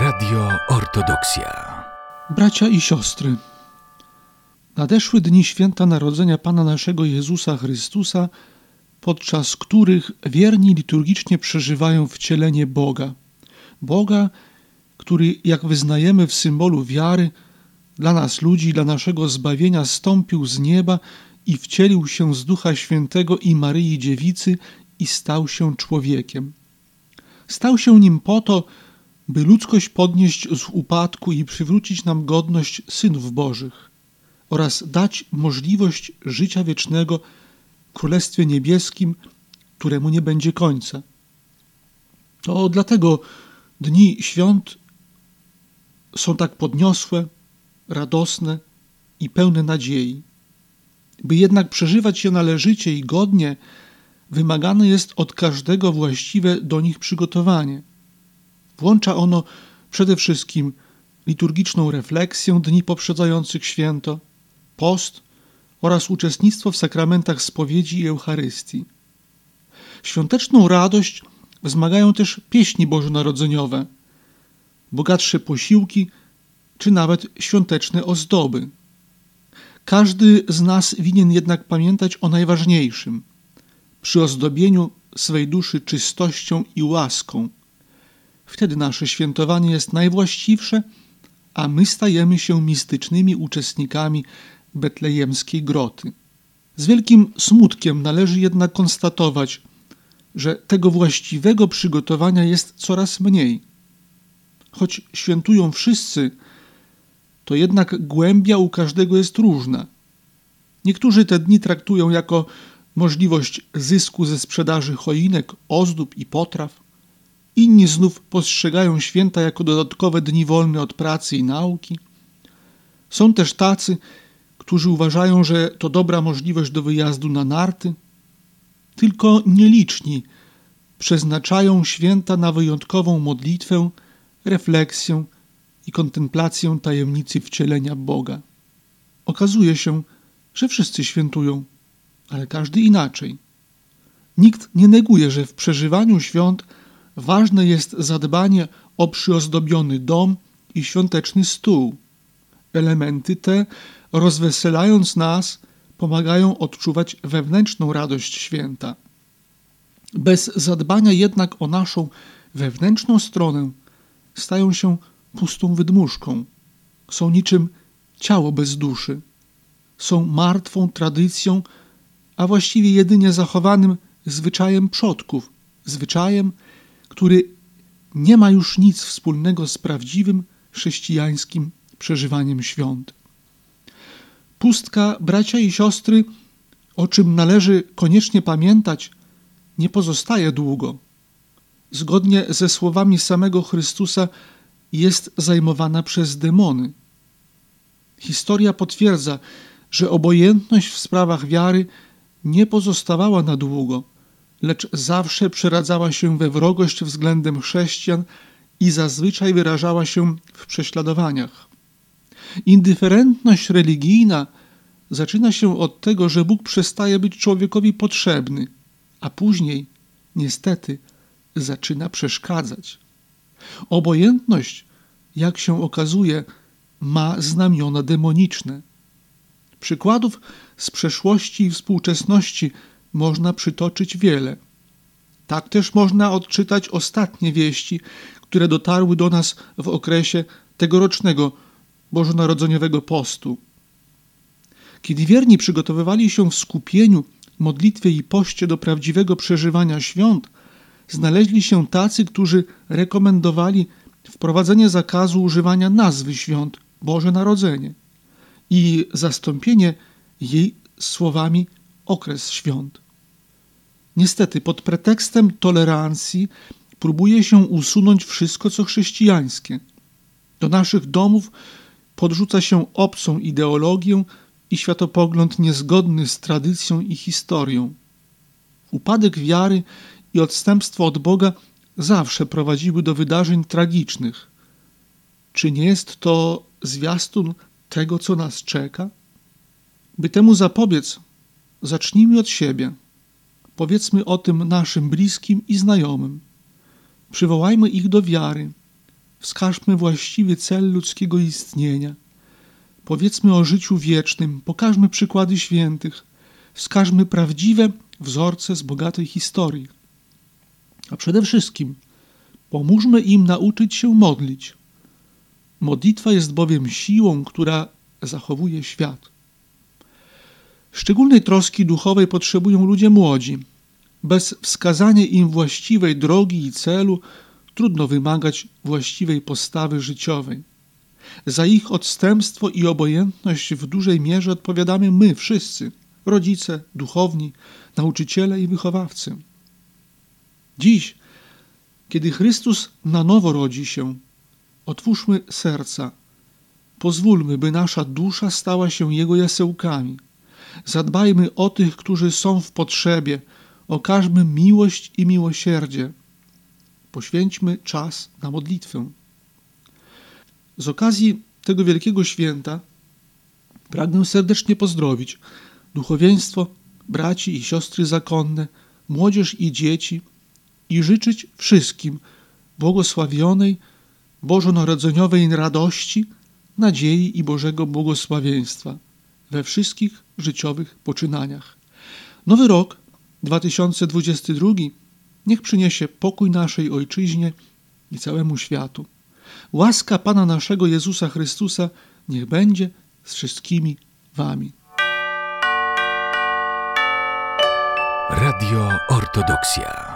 Radio Ortodoksja. Bracia i siostry, nadeszły dni święta Narodzenia Pana naszego Jezusa Chrystusa, podczas których wierni liturgicznie przeżywają wcielenie Boga. Boga, który, jak wyznajemy w symbolu wiary, dla nas ludzi, dla naszego zbawienia stąpił z nieba i wcielił się z Ducha Świętego i Maryi Dziewicy i stał się człowiekiem. Stał się nim po to, by ludzkość podnieść z upadku i przywrócić nam godność synów Bożych oraz dać możliwość życia wiecznego w Królestwie Niebieskim, któremu nie będzie końca. To dlatego dni świąt są tak podniosłe, radosne i pełne nadziei. By jednak przeżywać je należycie i godnie, wymagane jest od każdego właściwe do nich przygotowanie. Włącza ono przede wszystkim liturgiczną refleksję dni poprzedzających święto, post oraz uczestnictwo w sakramentach spowiedzi i Eucharystii. Świąteczną radość wzmagają też pieśni bożonarodzeniowe, bogatsze posiłki czy nawet świąteczne ozdoby. Każdy z nas winien jednak pamiętać o najważniejszym przy ozdobieniu swej duszy czystością i łaską. Wtedy nasze świętowanie jest najwłaściwsze, a my stajemy się mistycznymi uczestnikami betlejemskiej groty. Z wielkim smutkiem należy jednak konstatować, że tego właściwego przygotowania jest coraz mniej. Choć świętują wszyscy, to jednak głębia u każdego jest różna. Niektórzy te dni traktują jako możliwość zysku ze sprzedaży choinek, ozdób i potraw. Inni znów postrzegają święta jako dodatkowe dni wolne od pracy i nauki. Są też tacy, którzy uważają, że to dobra możliwość do wyjazdu na narty. Tylko nieliczni przeznaczają święta na wyjątkową modlitwę, refleksję i kontemplację tajemnicy wcielenia Boga. Okazuje się, że wszyscy świętują, ale każdy inaczej. Nikt nie neguje, że w przeżywaniu świąt ważne jest zadbanie o przyozdobiony dom i świąteczny stół. Elementy te, rozweselając nas, pomagają odczuwać wewnętrzną radość święta. Bez zadbania jednak o naszą wewnętrzną stronę stają się pustą wydmuszką. Są niczym ciało bez duszy. Są martwą tradycją, a właściwie jedynie zachowanym zwyczajem przodków, zwyczajem, który nie ma już nic wspólnego z prawdziwym chrześcijańskim przeżywaniem świąt. Pustka, bracia i siostry, o czym należy koniecznie pamiętać, nie pozostaje długo. Zgodnie ze słowami samego Chrystusa, jest zajmowana przez demony. Historia potwierdza, że obojętność w sprawach wiary nie pozostawała na długo, lecz zawsze przeradzała się we wrogość względem chrześcijan i zazwyczaj wyrażała się w prześladowaniach. Indyferentność religijna zaczyna się od tego, że Bóg przestaje być człowiekowi potrzebny, a później, niestety, zaczyna przeszkadzać. Obojętność, jak się okazuje, ma znamiona demoniczne. Przykładów z przeszłości i współczesności można przytoczyć wiele. Tak też można odczytać ostatnie wieści, które dotarły do nas w okresie tegorocznego bożonarodzeniowego postu. Kiedy wierni przygotowywali się w skupieniu, modlitwie i poście do prawdziwego przeżywania świąt, znaleźli się tacy, którzy rekomendowali wprowadzenie zakazu używania nazwy świąt Boże Narodzenie i zastąpienie jej słowami okres świąt. Niestety, pod pretekstem tolerancji próbuje się usunąć wszystko, co chrześcijańskie. Do naszych domów podrzuca się obcą ideologię i światopogląd niezgodny z tradycją i historią. Upadek wiary i odstępstwo od Boga zawsze prowadziły do wydarzeń tragicznych. Czy nie jest to zwiastun tego, co nas czeka? By temu zapobiec, zacznijmy od siebie. Powiedzmy o tym naszym bliskim i znajomym. Przywołajmy ich do wiary. wskażmy właściwy cel ludzkiego istnienia. Powiedzmy o życiu wiecznym, pokażmy przykłady świętych, wskażmy prawdziwe wzorce z bogatej historii. A przede wszystkim pomóżmy im nauczyć się modlić. Modlitwa jest bowiem siłą, która zachowuje świat. Szczególnej troski duchowej potrzebują ludzie młodzi. Bez wskazania im właściwej drogi i celu trudno wymagać właściwej postawy życiowej. Za ich odstępstwo i obojętność w dużej mierze odpowiadamy my wszyscy rodzice, duchowni, nauczyciele i wychowawcy. Dziś, kiedy Chrystus na nowo rodzi się, otwórzmy serca, pozwólmy, by nasza dusza stała się Jego jasełkami. Zadbajmy o tych, którzy są w potrzebie, okażmy miłość i miłosierdzie. Poświęćmy czas na modlitwę. Z okazji tego wielkiego święta pragnę serdecznie pozdrowić duchowieństwo, braci i siostry zakonne, młodzież i dzieci i życzyć wszystkim błogosławionej, bożonarodzeniowej radości, nadziei i Bożego błogosławieństwa we wszystkich życiowych poczynaniach. Nowy rok 2022 niech przyniesie pokój naszej ojczyźnie i całemu światu. Łaska Pana naszego Jezusa Chrystusa niech będzie z wszystkimi wami. Radio Ortodoksja.